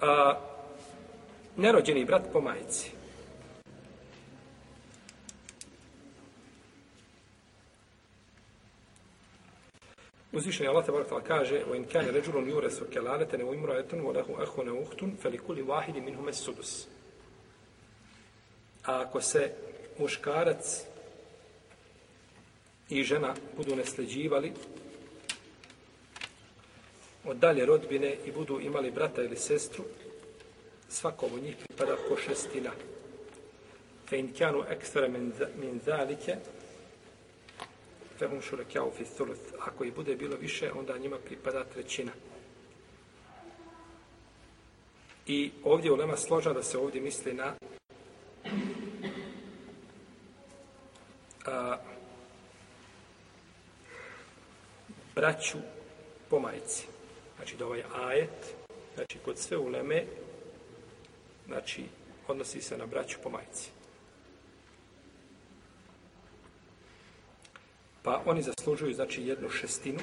a, nerođeni brat po majici. Uzvišenje Allah tebara ta'ala kaže وَإِنْ كَانَ رَجُلٌ يُورَسُ كَلَالَتَنَ وَإِمْرَأَتُنْ وَلَهُ أَخُنَ وُخْتٌ فَلِكُلِ وَاحِدٍ مِنْهُمَ السُّدُسِ A ako se muškarac i žena budu nesleđivali, od dalje rodbine i budu imali brata ili sestru, svakom od njih pripada po šestina. Fe in kanu ekstra min zalike, fe hum šurekjau fi thuluth. Ako i bude bilo više, onda njima pripada trećina. I ovdje u Lema složa da se ovdje misli na a, braću po majci. Znači da ovaj ajet, znači kod sve uleme, znači odnosi se na braću po majici. Pa oni zaslužuju znači jednu šestinu.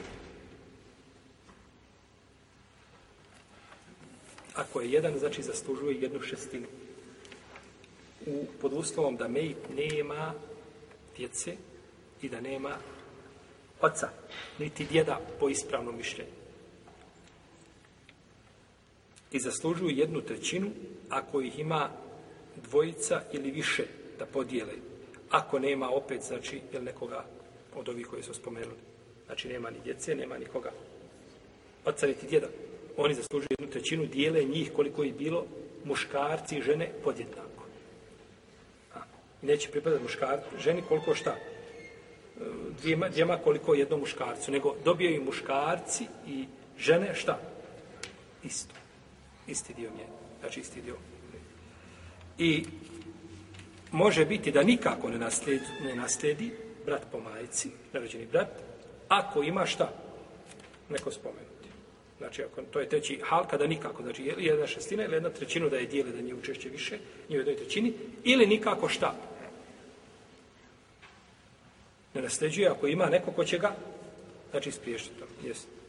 Ako je jedan, znači zaslužuje jednu šestinu. U, pod uslovom da mejit nema djece i da nema oca, niti djeda po ispravnom mišljenju i zaslužuju jednu trećinu ako ih ima dvojica ili više da podijele. Ako nema opet, znači, jel nekoga od ovih koji su spomenuli. Znači, nema ni djece, nema nikoga. Otca niti djeda. Oni zaslužuju jednu trećinu, dijele njih koliko je bilo muškarci i žene podjednako. A, neće pripadati muškar, ženi koliko šta? E, dvijema, dvijema koliko jednom muškarcu, nego dobijaju muškarci i žene šta? Isto isti dio je, znači isti dio. I može biti da nikako ne nasledi, ne nasledi brat po majici, narođeni brat, ako ima šta, neko spomenuti. Znači, ako, to je treći hal, kada nikako, znači jedna šestina ili jedna trećina da je dijeli da nije učešće više, nije u jednoj trećini, ili nikako šta. Ne nasleđuje ako ima neko ko će ga, znači, ispriješiti to. Jesi.